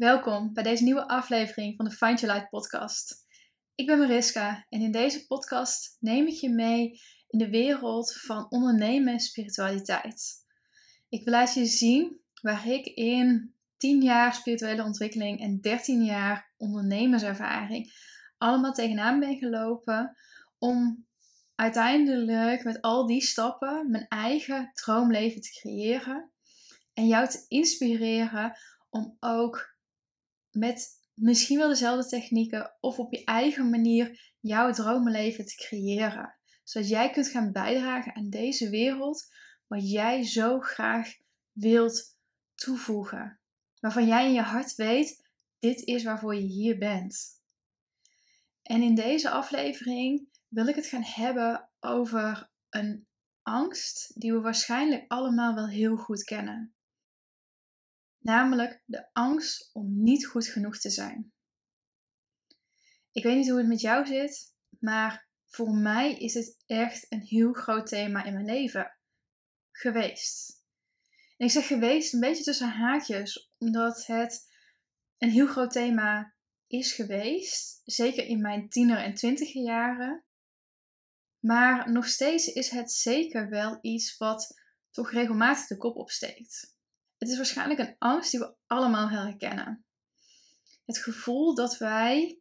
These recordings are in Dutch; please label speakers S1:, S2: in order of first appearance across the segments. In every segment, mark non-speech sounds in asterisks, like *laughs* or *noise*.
S1: Welkom bij deze nieuwe aflevering van de Find Your Light podcast. Ik ben Mariska en in deze podcast neem ik je mee in de wereld van ondernemen en spiritualiteit. Ik wil laten je zien waar ik in 10 jaar spirituele ontwikkeling en 13 jaar ondernemerservaring allemaal tegenaan ben gelopen om uiteindelijk met al die stappen mijn eigen droomleven te creëren en jou te inspireren om ook met misschien wel dezelfde technieken of op je eigen manier jouw dromenleven te creëren. Zodat jij kunt gaan bijdragen aan deze wereld wat jij zo graag wilt toevoegen. Waarvan jij in je hart weet, dit is waarvoor je hier bent. En in deze aflevering wil ik het gaan hebben over een angst die we waarschijnlijk allemaal wel heel goed kennen. Namelijk de angst om niet goed genoeg te zijn. Ik weet niet hoe het met jou zit, maar voor mij is het echt een heel groot thema in mijn leven geweest. En ik zeg geweest een beetje tussen haakjes, omdat het een heel groot thema is geweest, zeker in mijn tiener- en twintiger jaren. Maar nog steeds is het zeker wel iets wat toch regelmatig de kop opsteekt. Het is waarschijnlijk een angst die we allemaal herkennen. Het gevoel dat wij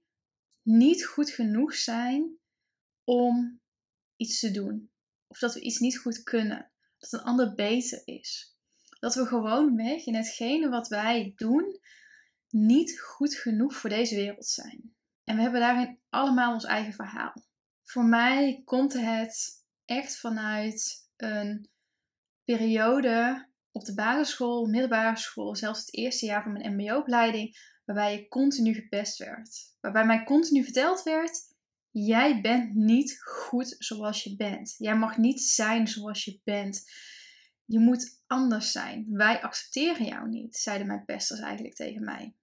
S1: niet goed genoeg zijn om iets te doen. Of dat we iets niet goed kunnen. Dat een ander beter is. Dat we gewoon weg in hetgene wat wij doen niet goed genoeg voor deze wereld zijn. En we hebben daarin allemaal ons eigen verhaal. Voor mij komt het echt vanuit een periode op de basisschool, middelbare school, zelfs het eerste jaar van mijn MBO-opleiding, waarbij ik continu gepest werd. Waarbij mij continu verteld werd: jij bent niet goed zoals je bent. Jij mag niet zijn zoals je bent. Je moet anders zijn. Wij accepteren jou niet, zeiden mijn pesters eigenlijk tegen mij.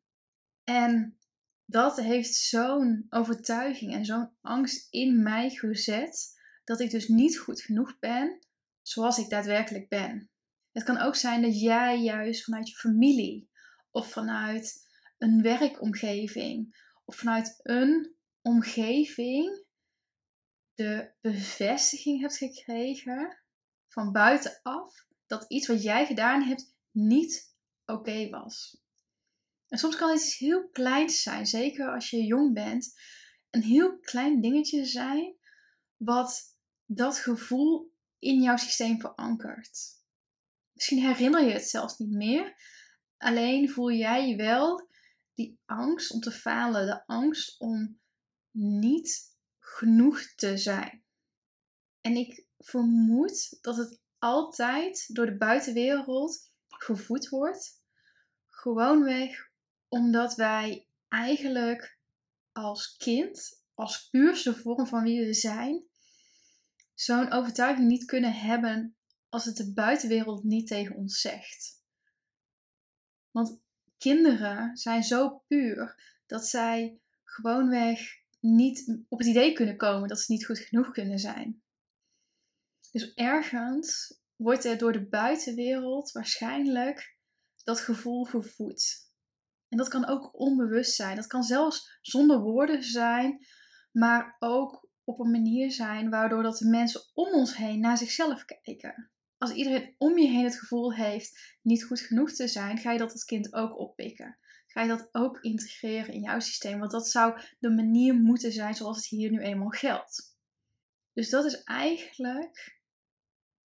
S1: En dat heeft zo'n overtuiging en zo'n angst in mij gezet dat ik dus niet goed genoeg ben zoals ik daadwerkelijk ben. Het kan ook zijn dat jij juist vanuit je familie of vanuit een werkomgeving of vanuit een omgeving de bevestiging hebt gekregen van buitenaf dat iets wat jij gedaan hebt niet oké was. En soms kan iets heel kleins zijn, zeker als je jong bent. Een heel klein dingetje zijn wat dat gevoel in jouw systeem verankert. Misschien herinner je het zelfs niet meer. Alleen voel jij wel die angst om te falen, de angst om niet genoeg te zijn. En ik vermoed dat het altijd door de buitenwereld gevoed wordt. Gewoonweg omdat wij eigenlijk als kind, als puurste vorm van wie we zijn, zo'n overtuiging niet kunnen hebben als het de buitenwereld niet tegen ons zegt. Want kinderen zijn zo puur dat zij gewoonweg niet op het idee kunnen komen dat ze niet goed genoeg kunnen zijn. Dus ergens wordt er door de buitenwereld waarschijnlijk dat gevoel gevoed. En dat kan ook onbewust zijn. Dat kan zelfs zonder woorden zijn, maar ook op een manier zijn waardoor dat de mensen om ons heen naar zichzelf kijken als iedereen om je heen het gevoel heeft niet goed genoeg te zijn, ga je dat als kind ook oppikken. Ga je dat ook integreren in jouw systeem, want dat zou de manier moeten zijn zoals het hier nu eenmaal geldt. Dus dat is eigenlijk,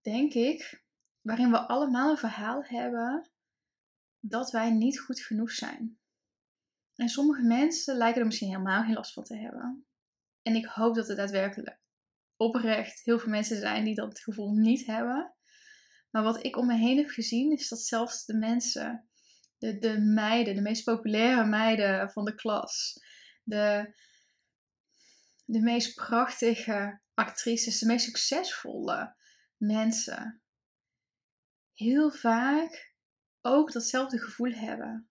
S1: denk ik, waarin we allemaal een verhaal hebben dat wij niet goed genoeg zijn. En sommige mensen lijken er misschien helemaal geen last van te hebben. En ik hoop dat er daadwerkelijk oprecht heel veel mensen zijn die dat gevoel niet hebben. Maar wat ik om me heen heb gezien, is dat zelfs de mensen, de, de meiden, de meest populaire meiden van de klas, de, de meest prachtige actrices, de meest succesvolle mensen, heel vaak ook datzelfde gevoel hebben.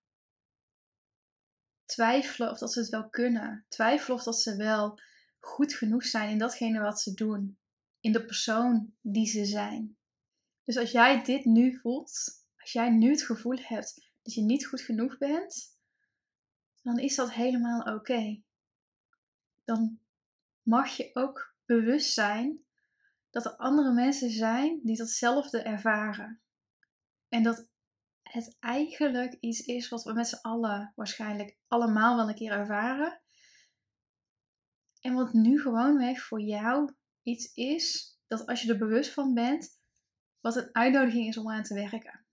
S1: Twijfelen of dat ze het wel kunnen. Twijfelen of dat ze wel goed genoeg zijn in datgene wat ze doen. In de persoon die ze zijn. Dus als jij dit nu voelt, als jij nu het gevoel hebt dat je niet goed genoeg bent, dan is dat helemaal oké. Dan mag je ook bewust zijn dat er andere mensen zijn die datzelfde ervaren. En dat het eigenlijk iets is wat we met z'n allen waarschijnlijk allemaal wel een keer ervaren. En wat nu gewoonweg voor jou iets is dat als je er bewust van bent, wat een uitnodiging is om aan te werken.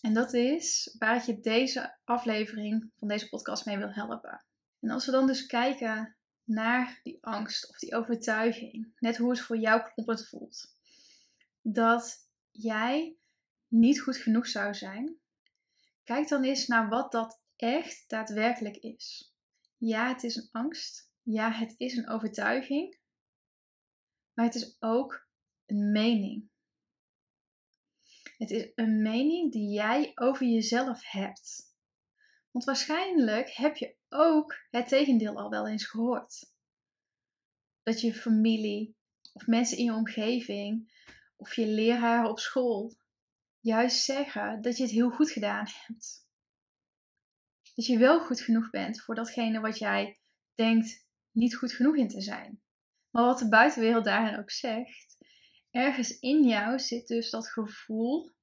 S1: En dat is waar ik je deze aflevering van deze podcast mee wil helpen. En als we dan dus kijken naar die angst of die overtuiging, net hoe het voor jou kloppend voelt, dat jij niet goed genoeg zou zijn, kijk dan eens naar wat dat echt daadwerkelijk is. Ja, het is een angst. Ja, het is een overtuiging. Maar het is ook een mening. Het is een mening die jij over jezelf hebt. Want waarschijnlijk heb je ook het tegendeel al wel eens gehoord. Dat je familie of mensen in je omgeving of je leraar op school juist zeggen dat je het heel goed gedaan hebt. Dat je wel goed genoeg bent voor datgene wat jij denkt niet goed genoeg in te zijn. Maar wat de buitenwereld daarin ook zegt, ergens in jou zit dus dat gevoel,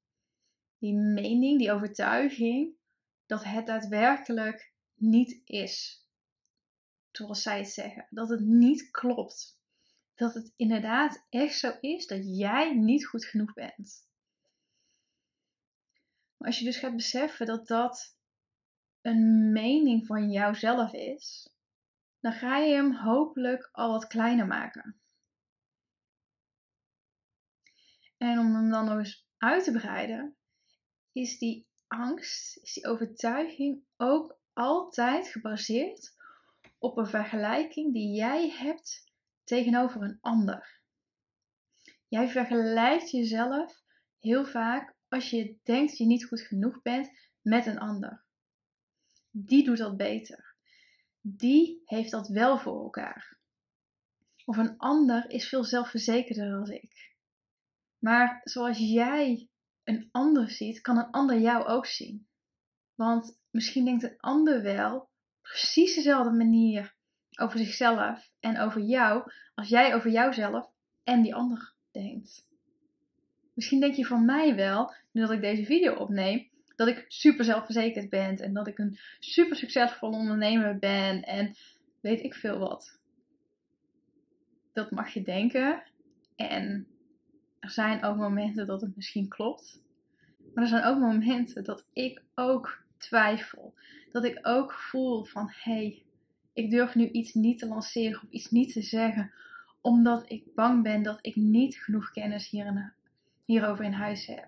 S1: die mening, die overtuiging, dat het daadwerkelijk niet is. Zoals zij het zeggen. Dat het niet klopt. Dat het inderdaad echt zo is dat jij niet goed genoeg bent. Maar als je dus gaat beseffen dat dat een mening van jouzelf is, dan ga je hem hopelijk al wat kleiner maken. En om hem dan nog eens uit te breiden, is die angst, is die overtuiging ook altijd gebaseerd op een vergelijking die jij hebt tegenover een ander. Jij vergelijkt jezelf heel vaak als je denkt dat je niet goed genoeg bent met een ander. Die doet dat beter. Die heeft dat wel voor elkaar. Of een ander is veel zelfverzekerder dan ik. Maar zoals jij een ander ziet, kan een ander jou ook zien. Want misschien denkt een ander wel precies dezelfde manier over zichzelf en over jou als jij over jouzelf en die ander denkt. Misschien denk je van mij wel, nu dat ik deze video opneem, dat ik super zelfverzekerd ben en dat ik een super succesvolle ondernemer ben en weet ik veel wat. Dat mag je denken. En er zijn ook momenten dat het misschien klopt. Maar er zijn ook momenten dat ik ook twijfel. Dat ik ook voel van hé, hey, ik durf nu iets niet te lanceren of iets niet te zeggen. Omdat ik bang ben dat ik niet genoeg kennis hierin, hierover in huis heb.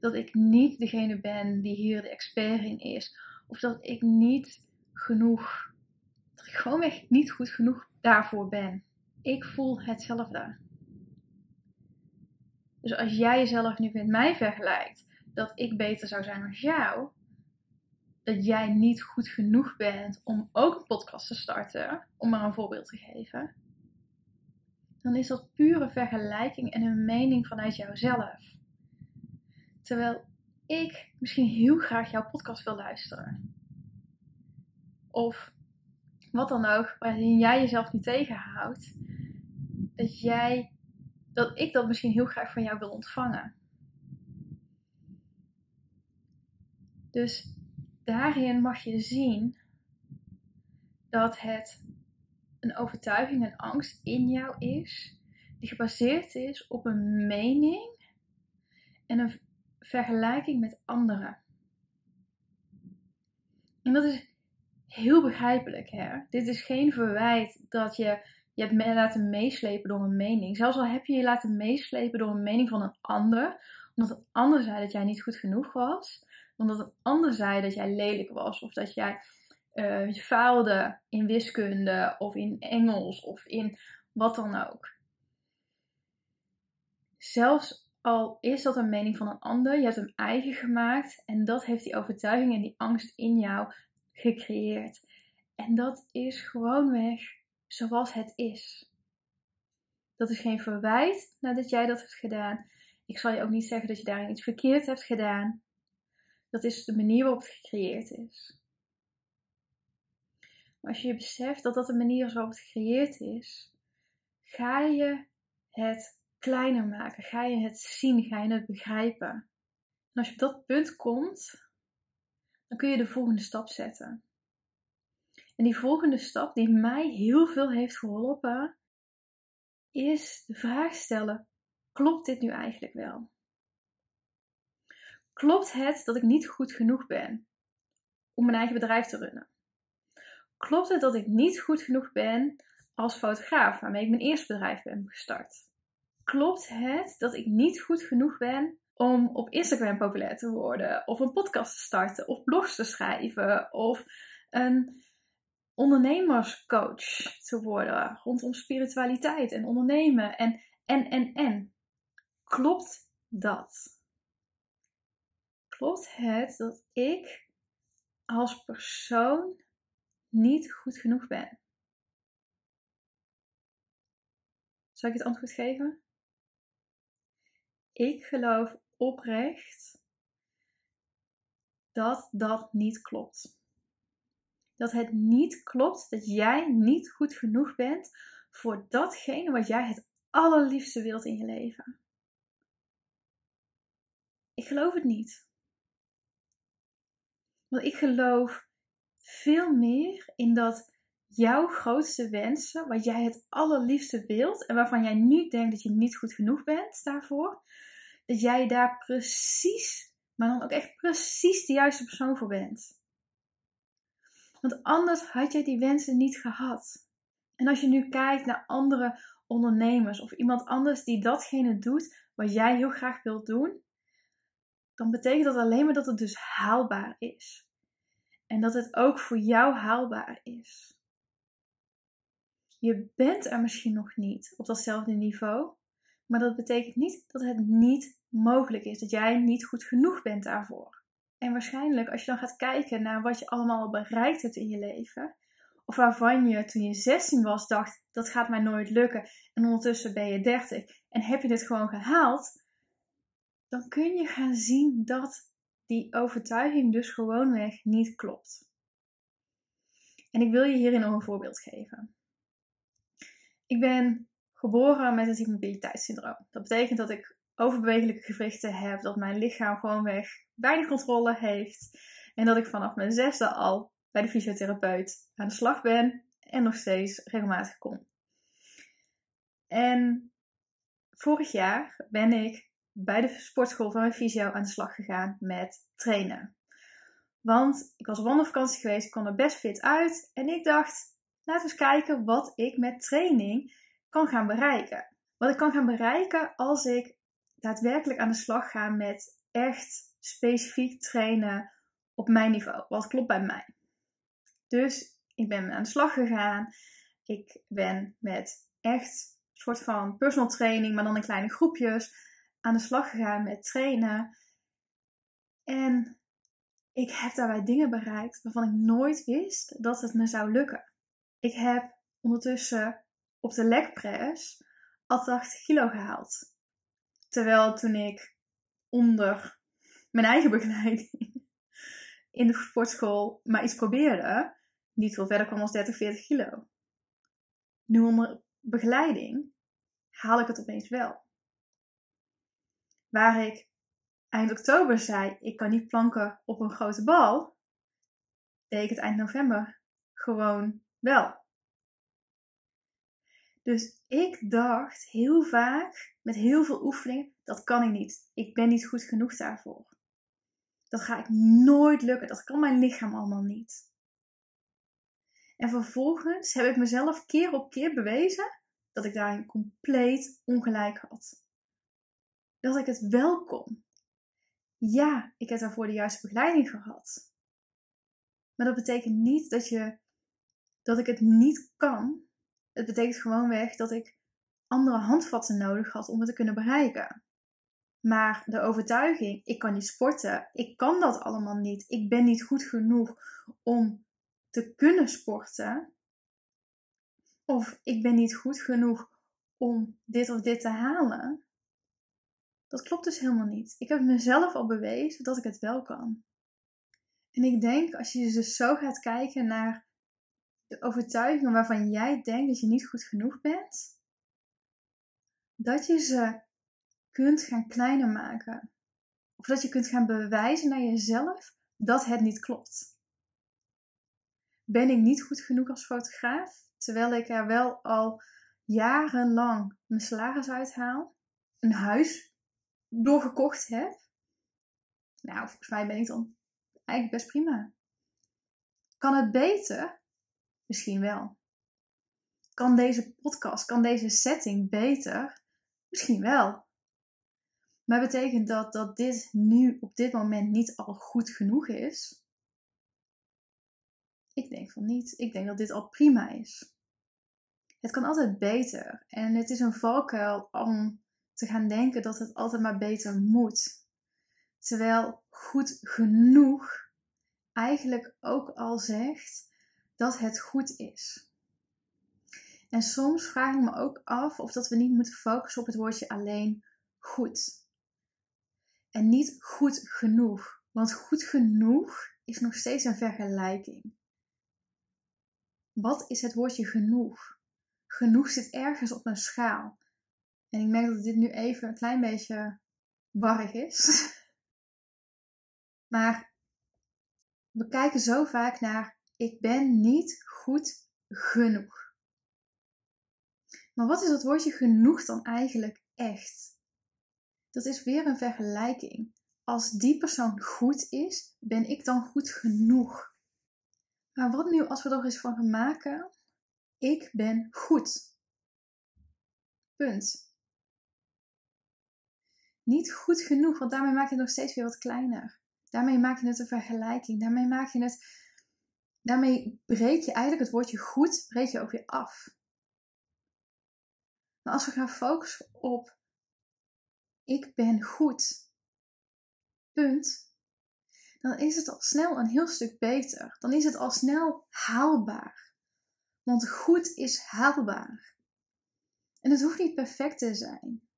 S1: Dat ik niet degene ben die hier de expert in is. Of dat ik niet genoeg, dat ik gewoonweg niet goed genoeg daarvoor ben. Ik voel hetzelfde. Dus als jij jezelf nu met mij vergelijkt, dat ik beter zou zijn als jou, dat jij niet goed genoeg bent om ook een podcast te starten, om maar een voorbeeld te geven, dan is dat pure vergelijking en een mening vanuit jouzelf. Terwijl ik misschien heel graag jouw podcast wil luisteren. Of wat dan ook, waarin jij jezelf niet tegenhoudt, dat jij, dat ik dat misschien heel graag van jou wil ontvangen. Dus daarin mag je zien dat het een overtuiging, een angst in jou is, die gebaseerd is op een mening en een vergelijking met anderen. En dat is heel begrijpelijk, hè? Dit is geen verwijt dat je je hebt laten meeslepen door een mening. Zelfs al heb je je laten meeslepen door een mening van een ander, omdat een ander zei dat jij niet goed genoeg was, omdat een ander zei dat jij lelijk was of dat jij uh, faalde in wiskunde of in Engels of in wat dan ook. Zelfs al is dat een mening van een ander, je hebt hem eigen gemaakt en dat heeft die overtuiging en die angst in jou gecreëerd. En dat is gewoonweg zoals het is. Dat is geen verwijt nadat jij dat hebt gedaan. Ik zal je ook niet zeggen dat je daarin iets verkeerd hebt gedaan. Dat is de manier waarop het gecreëerd is. Maar als je je beseft dat dat de manier is waarop het gecreëerd is, ga je het kleiner maken. Ga je het zien, ga je het begrijpen. En als je op dat punt komt, dan kun je de volgende stap zetten. En die volgende stap, die mij heel veel heeft geholpen, is de vraag stellen: klopt dit nu eigenlijk wel? Klopt het dat ik niet goed genoeg ben om mijn eigen bedrijf te runnen? Klopt het dat ik niet goed genoeg ben als fotograaf waarmee ik mijn eerste bedrijf ben gestart? Klopt het dat ik niet goed genoeg ben om op Instagram populair te worden, of een podcast te starten, of blogs te schrijven, of een ondernemerscoach te worden rondom spiritualiteit en ondernemen en en en. Klopt dat? Klopt het dat ik als persoon niet goed genoeg ben? Zal ik het antwoord geven? Ik geloof oprecht dat dat niet klopt. Dat het niet klopt dat jij niet goed genoeg bent voor datgene wat jij het allerliefste wilt in je leven. Ik geloof het niet. Want ik geloof veel meer in dat jouw grootste wensen, wat jij het allerliefste wilt en waarvan jij nu denkt dat je niet goed genoeg bent daarvoor, dat jij daar precies, maar dan ook echt precies de juiste persoon voor bent. Want anders had jij die wensen niet gehad. En als je nu kijkt naar andere ondernemers of iemand anders die datgene doet wat jij heel graag wilt doen, dan betekent dat alleen maar dat het dus haalbaar is. En dat het ook voor jou haalbaar is. Je bent er misschien nog niet op datzelfde niveau, maar dat betekent niet dat het niet mogelijk is, dat jij niet goed genoeg bent daarvoor. En waarschijnlijk, als je dan gaat kijken naar wat je allemaal bereikt hebt in je leven, of waarvan je toen je 16 was dacht, dat gaat mij nooit lukken, en ondertussen ben je 30 en heb je dit gewoon gehaald, dan kun je gaan zien dat die overtuiging dus gewoonweg niet klopt. En ik wil je hierin nog een voorbeeld geven. Ik ben geboren met het hypermobiliteitssyndroom. Dat betekent dat ik overbewegelijke gewrichten heb, dat mijn lichaam gewoonweg weinig controle heeft en dat ik vanaf mijn zesde al bij de fysiotherapeut aan de slag ben en nog steeds regelmatig kom. En vorig jaar ben ik bij de sportschool van mijn fysio aan de slag gegaan met trainen. Want ik was op wandelvakantie geweest, ik kwam er best fit uit en ik dacht, laten we eens kijken wat ik met training kan gaan bereiken. Wat ik kan gaan bereiken als ik daadwerkelijk aan de slag ga met echt specifiek trainen op mijn niveau. Wat klopt bij mij. Dus ik ben aan de slag gegaan. Ik ben met echt een soort van personal training, maar dan in kleine groepjes, aan de slag gegaan met trainen. En ik heb daarbij dingen bereikt waarvan ik nooit wist dat het me zou lukken. Ik heb ondertussen op de legpress al 80 kilo gehaald. Terwijl toen ik onder mijn eigen begeleiding *laughs* in de sportschool maar iets probeerde, niet veel verder kwam als 30, 40 kilo. Nu onder begeleiding haal ik het opeens wel. Waar ik eind oktober zei, ik kan niet planken op een grote bal, deed ik het eind november gewoon wel. Dus ik dacht heel vaak, met heel veel oefeningen, dat kan ik niet. Ik ben niet goed genoeg daarvoor. Dat ga ik nooit lukken. Dat kan mijn lichaam allemaal niet. En vervolgens heb ik mezelf keer op keer bewezen dat ik daarin compleet ongelijk had. Dat ik het wel kon. Ja, ik heb daarvoor de juiste begeleiding gehad. Maar dat betekent niet dat, je, dat ik het niet kan. Het betekent gewoonweg dat ik andere handvatten nodig had om het te kunnen bereiken. Maar de overtuiging, ik kan niet sporten, ik kan dat allemaal niet, ik ben niet goed genoeg om te kunnen sporten, of ik ben niet goed genoeg om dit of dit te halen, dat klopt dus helemaal niet. Ik heb mezelf al bewezen dat ik het wel kan. En ik denk, als je dus zo gaat kijken naar de overtuigingen waarvan jij denkt dat je niet goed genoeg bent, dat je ze kunt gaan kleiner maken. Of dat je kunt gaan bewijzen naar jezelf dat het niet klopt. Ben ik niet goed genoeg als fotograaf, terwijl ik er wel al jarenlang mijn salaris uithaal, een huis doorgekocht heb? Nou, volgens mij ben ik dan eigenlijk best prima. Kan het beter? Misschien wel. Kan deze podcast, kan deze setting beter? Misschien wel. Maar betekent dat dat dit nu op dit moment niet al goed genoeg is? Ik denk van niet. Ik denk dat dit al prima is. Het kan altijd beter. En het is een valkuil om te gaan denken dat het altijd maar beter moet. Terwijl goed genoeg eigenlijk ook al zegt dat het goed is. En soms vraag ik me ook af of dat we niet moeten focussen op het woordje alleen goed. En niet goed genoeg. Want goed genoeg is nog steeds een vergelijking. Wat is het woordje genoeg? Genoeg zit ergens op een schaal. En ik merk dat dit nu even een klein beetje warrig is. *laughs* Maar we kijken zo vaak naar ik ben niet goed genoeg. Maar wat is dat woordje genoeg dan eigenlijk echt? Dat is weer een vergelijking. Als die persoon goed is, ben ik dan goed genoeg? Maar wat nu als we er eens van gaan maken? Ik ben goed. Punt. Niet goed genoeg, want daarmee maak je het nog steeds weer wat kleiner. Daarmee maak je het een vergelijking. Daarmee maak je het. Daarmee breek je eigenlijk het woordje goed, breek je ook weer af. Maar als we gaan focussen op ik ben goed, punt, dan is het al snel een heel stuk beter. Dan is het al snel haalbaar. Want goed is haalbaar. En het hoeft niet perfect te zijn.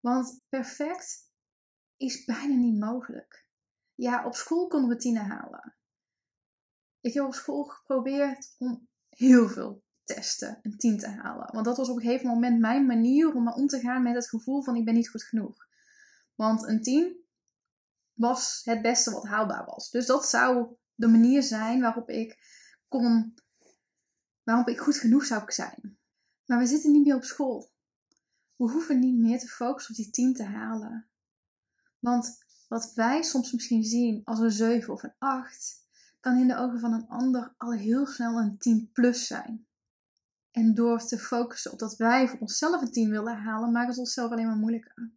S1: Want perfect is bijna niet mogelijk. Ja, op school konden we tienen halen. Ik heb op school geprobeerd om heel veel testen een 10 te halen. Want dat was op een gegeven moment mijn manier om om te gaan met het gevoel van ik ben niet goed genoeg. Want een 10 was het beste wat haalbaar was. Dus dat zou de manier zijn waarop ik kon, waarop ik goed genoeg zou zijn. Maar we zitten niet meer op school. We hoeven niet meer te focussen op die 10 te halen. Want wat wij soms misschien zien als een 7 of een 8, kan in de ogen van een ander al heel snel een 10 plus zijn. En door te focussen op dat wij voor onszelf een 10 willen halen, maakt het onszelf alleen maar moeilijker.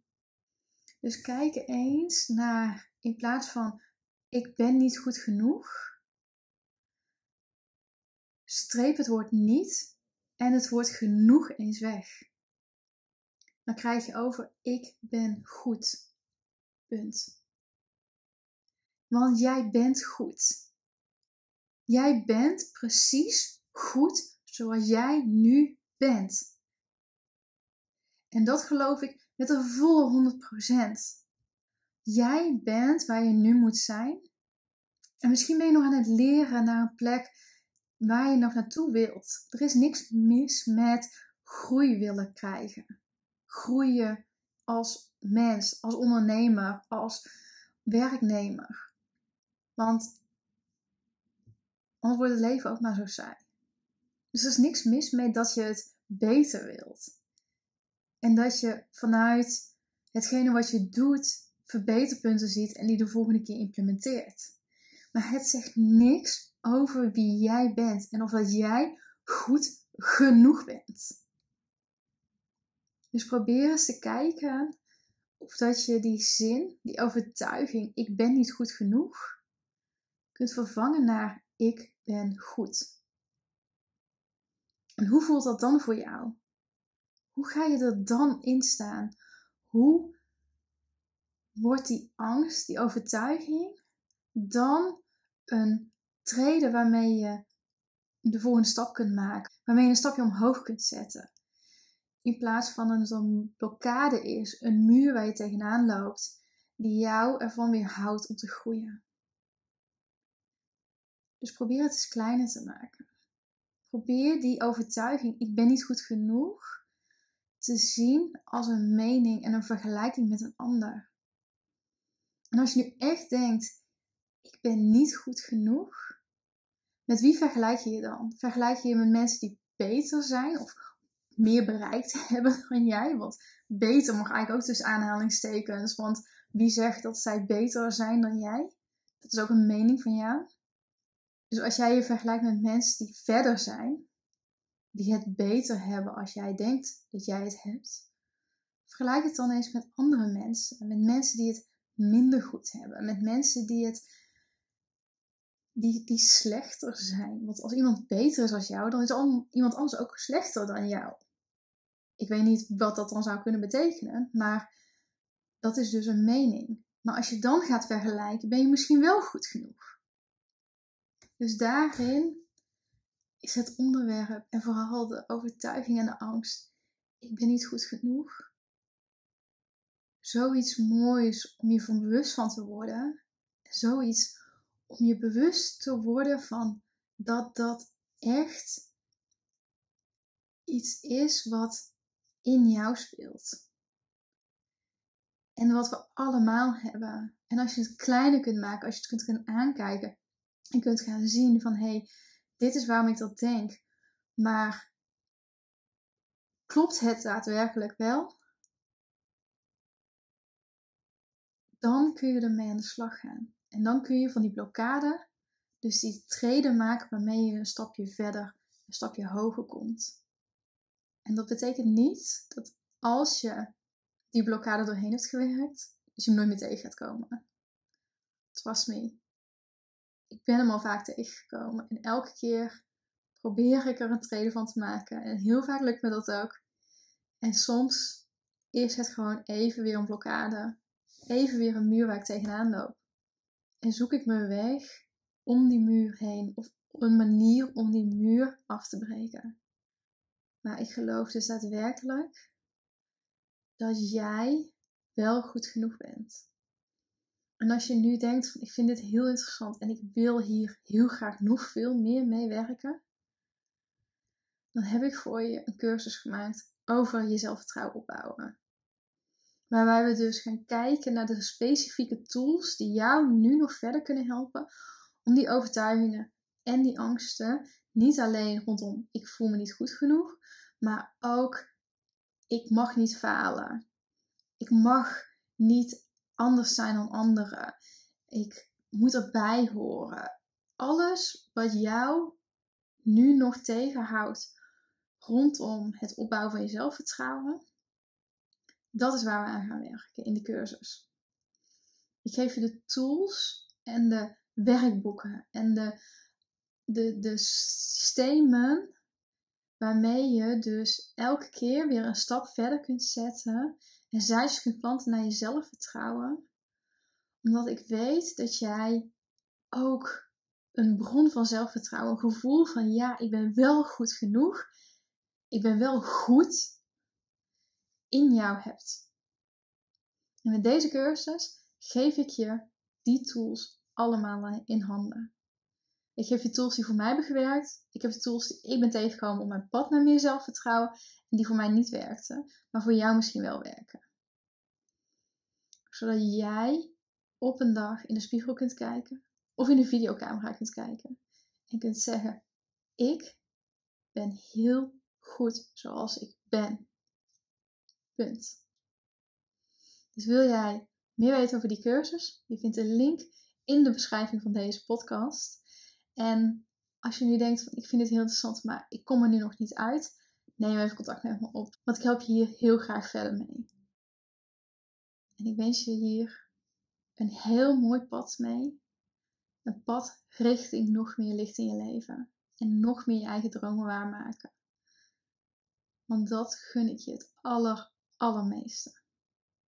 S1: Dus kijk eens naar, in plaats van ik ben niet goed genoeg, streep het woord niet en het woord genoeg eens weg. Dan krijg je over ik ben goed. Punt. Want jij bent goed. Jij bent precies goed zoals jij nu bent. En dat geloof ik met een volle 100%. Jij bent waar je nu moet zijn. En misschien ben je nog aan het leren naar een plek waar je nog naartoe wilt. Er is niks mis met groei willen krijgen. Groeien als mens, als ondernemer, als werknemer. Want anders wordt het leven ook maar zo saai. Dus er is niks mis mee dat je het beter wilt. En dat je vanuit hetgene wat je doet verbeterpunten ziet en die de volgende keer implementeert. Maar het zegt niks over wie jij bent en of dat jij goed genoeg bent. Dus probeer eens te kijken of dat je die zin, die overtuiging, ik ben niet goed genoeg, kunt vervangen naar ik ben goed. En hoe voelt dat dan voor jou? Hoe ga je er dan in staan? Hoe wordt die angst, die overtuiging, dan een treden waarmee je de volgende stap kunt maken, waarmee je een stapje omhoog kunt zetten? In plaats van een zo'n blokkade is, een muur waar je tegenaan loopt, die jou ervan weerhoudt om te groeien. Dus probeer het eens kleiner te maken. Probeer die overtuiging, ik ben niet goed genoeg, te zien als een mening en een vergelijking met een ander. En als je nu echt denkt, ik ben niet goed genoeg, met wie vergelijk je je dan? Vergelijk je je met mensen die beter zijn of meer bereikt *laughs* hebben dan jij? Want beter mag eigenlijk ook tussen aanhalingstekens, want wie zegt dat zij beter zijn dan jij? Dat is ook een mening van jou. Dus als jij je vergelijkt met mensen die verder zijn, die het beter hebben als jij denkt dat jij het hebt, vergelijk het dan eens met andere mensen. Met mensen die het minder goed hebben. Met mensen die het die, die slechter zijn. Want als iemand beter is als jou, dan is iemand anders ook slechter dan jou. Ik weet niet wat dat dan zou kunnen betekenen, maar dat is dus een mening. Maar als je dan gaat vergelijken, ben je misschien wel goed genoeg. Dus daarin is het onderwerp en vooral de overtuiging en de angst. Ik ben niet goed genoeg. Zoiets moois om je van bewust van te worden. Zoiets om je bewust te worden van dat dat echt iets is wat in jou speelt. En wat we allemaal hebben. En als je het kleiner kunt maken, als je het kunt gaan aankijken en kunt gaan zien van hé, hey, dit is waarom ik dat denk. Maar klopt het daadwerkelijk wel? Dan kun je ermee aan de slag gaan. En dan kun je van die blokkade, dus die treden maken waarmee je een stapje verder, een stapje hoger komt. En dat betekent niet dat als je die blokkade doorheen hebt gewerkt, dat je hem nooit meer tegen gaat komen. Trust me. Ik ben hem al vaak tegengekomen en elke keer probeer ik er een treden van te maken. En heel vaak lukt me dat ook. En soms is het gewoon even weer een blokkade. Even weer een muur waar ik tegenaan loop. En zoek ik mijn weg om die muur heen of een manier om die muur af te breken. Maar ik geloof dus daadwerkelijk dat jij wel goed genoeg bent. En als je nu denkt van ik vind dit heel interessant en ik wil hier heel graag nog veel meer mee werken, dan heb ik voor je een cursus gemaakt over je zelfvertrouwen opbouwen. Waarbij we dus gaan kijken naar de specifieke tools die jou nu nog verder kunnen helpen om die overtuigingen en die angsten niet alleen rondom ik voel me niet goed genoeg, maar ook ik mag niet falen. Ik mag niet anders zijn dan anderen. Ik moet erbij horen. Alles wat jou nu nog tegenhoudt rondom het opbouwen van je zelfvertrouwen, dat is waar we aan gaan werken in de cursus. Ik geef je de tools en de werkboeken en de, de, de systemen waarmee je dus elke keer weer een stap verder kunt zetten en zaadjes kunt planten naar je zelfvertrouwen. Omdat ik weet dat jij ook een bron van zelfvertrouwen, een gevoel van ja, ik ben wel goed genoeg. Ik ben wel goed in jou hebt. En met deze cursus geef ik je die tools allemaal in handen. Ik geef je tools die voor mij hebben gewerkt. Ik heb de tools die ik ben tegengekomen op mijn pad naar meer zelfvertrouwen. En die voor mij niet werkten, maar voor jou misschien wel werken. Zodat jij op een dag in de spiegel kunt kijken. Of in de videocamera kunt kijken. En kunt zeggen, ik ben heel goed zoals ik ben. Punt. Dus wil jij meer weten over die cursus? Je vindt een link in de beschrijving van deze podcast. En als je nu denkt van ik vind dit heel interessant, maar ik kom er nu nog niet uit, neem even contact met me op. Want ik help je hier heel graag verder mee. En ik wens je hier een heel mooi pad mee. Een pad richting nog meer licht in je leven. En nog meer je eigen dromen waarmaken. Want dat gun ik je het aller, allermeeste.